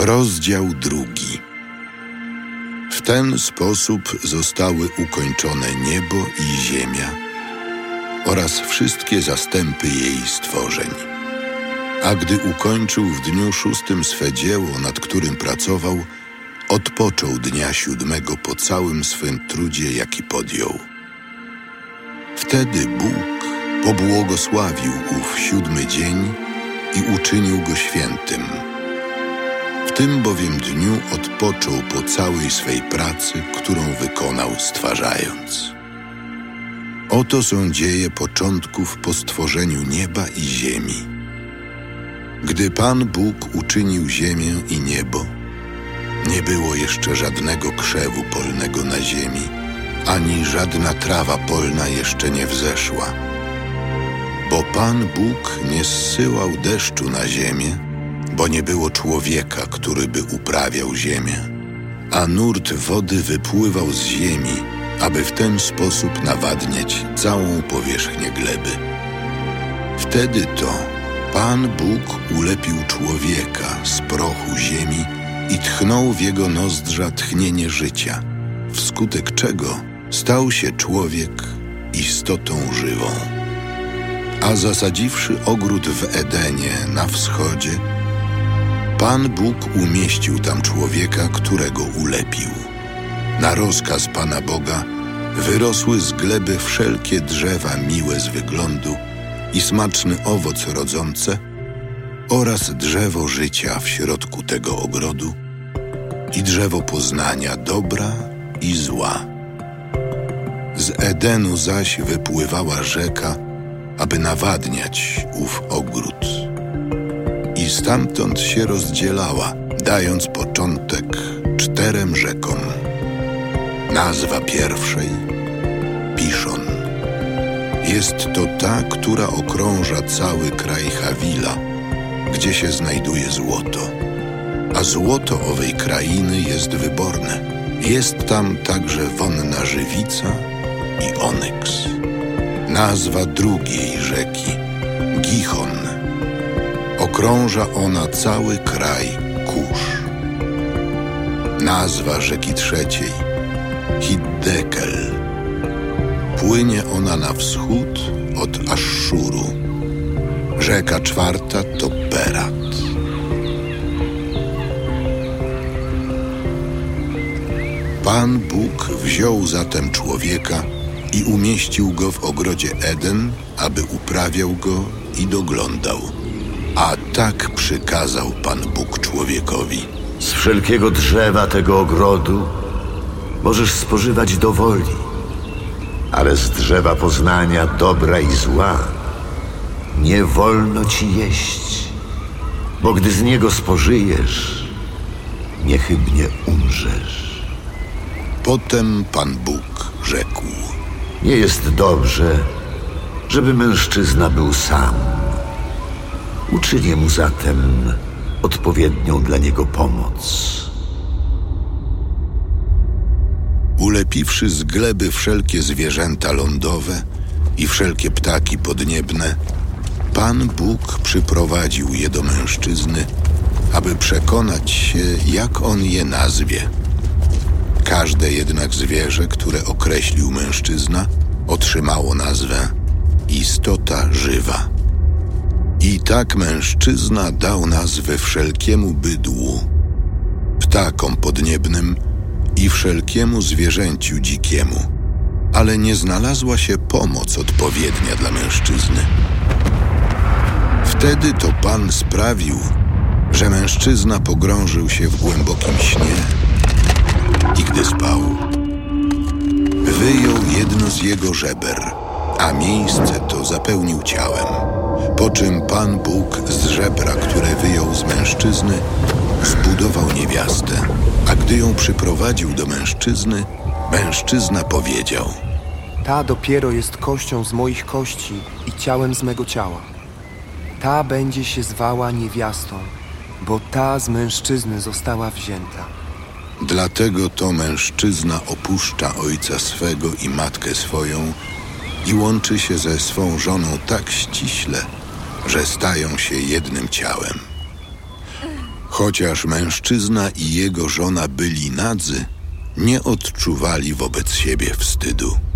Rozdział drugi. W ten sposób zostały ukończone niebo i ziemia oraz wszystkie zastępy jej stworzeń. A gdy ukończył w dniu szóstym swe dzieło, nad którym pracował, odpoczął dnia siódmego po całym swym trudzie, jaki podjął. Wtedy Bóg pobłogosławił ów siódmy dzień i uczynił go świętym. W tym bowiem dniu odpoczął po całej swej pracy, którą wykonał stwarzając. Oto są dzieje początków po stworzeniu nieba i ziemi. Gdy Pan Bóg uczynił ziemię i niebo, nie było jeszcze żadnego krzewu polnego na ziemi, ani żadna trawa polna jeszcze nie wzeszła. Bo Pan Bóg nie zsyłał deszczu na ziemię, bo nie było człowieka, który by uprawiał ziemię, a nurt wody wypływał z ziemi, aby w ten sposób nawadniać całą powierzchnię gleby. Wtedy to Pan Bóg ulepił człowieka z prochu ziemi i tchnął w jego nozdrza tchnienie życia, wskutek czego stał się człowiek istotą żywą. A zasadziwszy ogród w Edenie na wschodzie, Pan Bóg umieścił tam człowieka, którego ulepił. Na rozkaz Pana Boga wyrosły z gleby wszelkie drzewa miłe z wyglądu i smaczny owoc rodzące oraz drzewo życia w środku tego ogrodu i drzewo poznania dobra i zła. Z Edenu zaś wypływała rzeka, aby nawadniać ów ogród. I stamtąd się rozdzielała, dając początek czterem rzekom. Nazwa pierwszej Piszon. Jest to ta, która okrąża cały kraj Hawila, gdzie się znajduje złoto. A złoto owej krainy jest wyborne. Jest tam także wonna żywica i onyks. Nazwa drugiej rzeki Gichon. Okrąża ona cały kraj Kusz. Nazwa rzeki trzeciej Hiddekel. Płynie ona na wschód od Aszszuru. Rzeka czwarta to Perat. Pan Bóg wziął zatem człowieka i umieścił go w ogrodzie Eden, aby uprawiał go i doglądał. A tak przykazał Pan Bóg człowiekowi. Z wszelkiego drzewa tego ogrodu możesz spożywać do woli, ale z drzewa poznania dobra i zła nie wolno ci jeść, bo gdy z niego spożyjesz, niechybnie umrzesz. Potem Pan Bóg rzekł: Nie jest dobrze, żeby mężczyzna był sam. Uczynię mu zatem odpowiednią dla niego pomoc. Ulepiwszy z gleby wszelkie zwierzęta lądowe i wszelkie ptaki podniebne, Pan Bóg przyprowadził je do mężczyzny, aby przekonać się, jak on je nazwie. Każde jednak zwierzę, które określił mężczyzna, otrzymało nazwę istota żywa. I tak mężczyzna dał nazwę wszelkiemu bydłu, ptakom podniebnym i wszelkiemu zwierzęciu dzikiemu, ale nie znalazła się pomoc odpowiednia dla mężczyzny. Wtedy to Pan sprawił, że mężczyzna pogrążył się w głębokim śnie i gdy spał, wyjął jedno z jego żeber, a miejsce to zapełnił ciałem. Po czym Pan Bóg z żebra, które wyjął z mężczyzny, zbudował niewiastę, a gdy ją przyprowadził do mężczyzny, mężczyzna powiedział: Ta dopiero jest kością z moich kości i ciałem z mego ciała. Ta będzie się zwała niewiastą, bo ta z mężczyzny została wzięta. Dlatego to mężczyzna opuszcza ojca swego i matkę swoją i łączy się ze swą żoną tak ściśle, że stają się jednym ciałem. Chociaż mężczyzna i jego żona byli nadzy, nie odczuwali wobec siebie wstydu.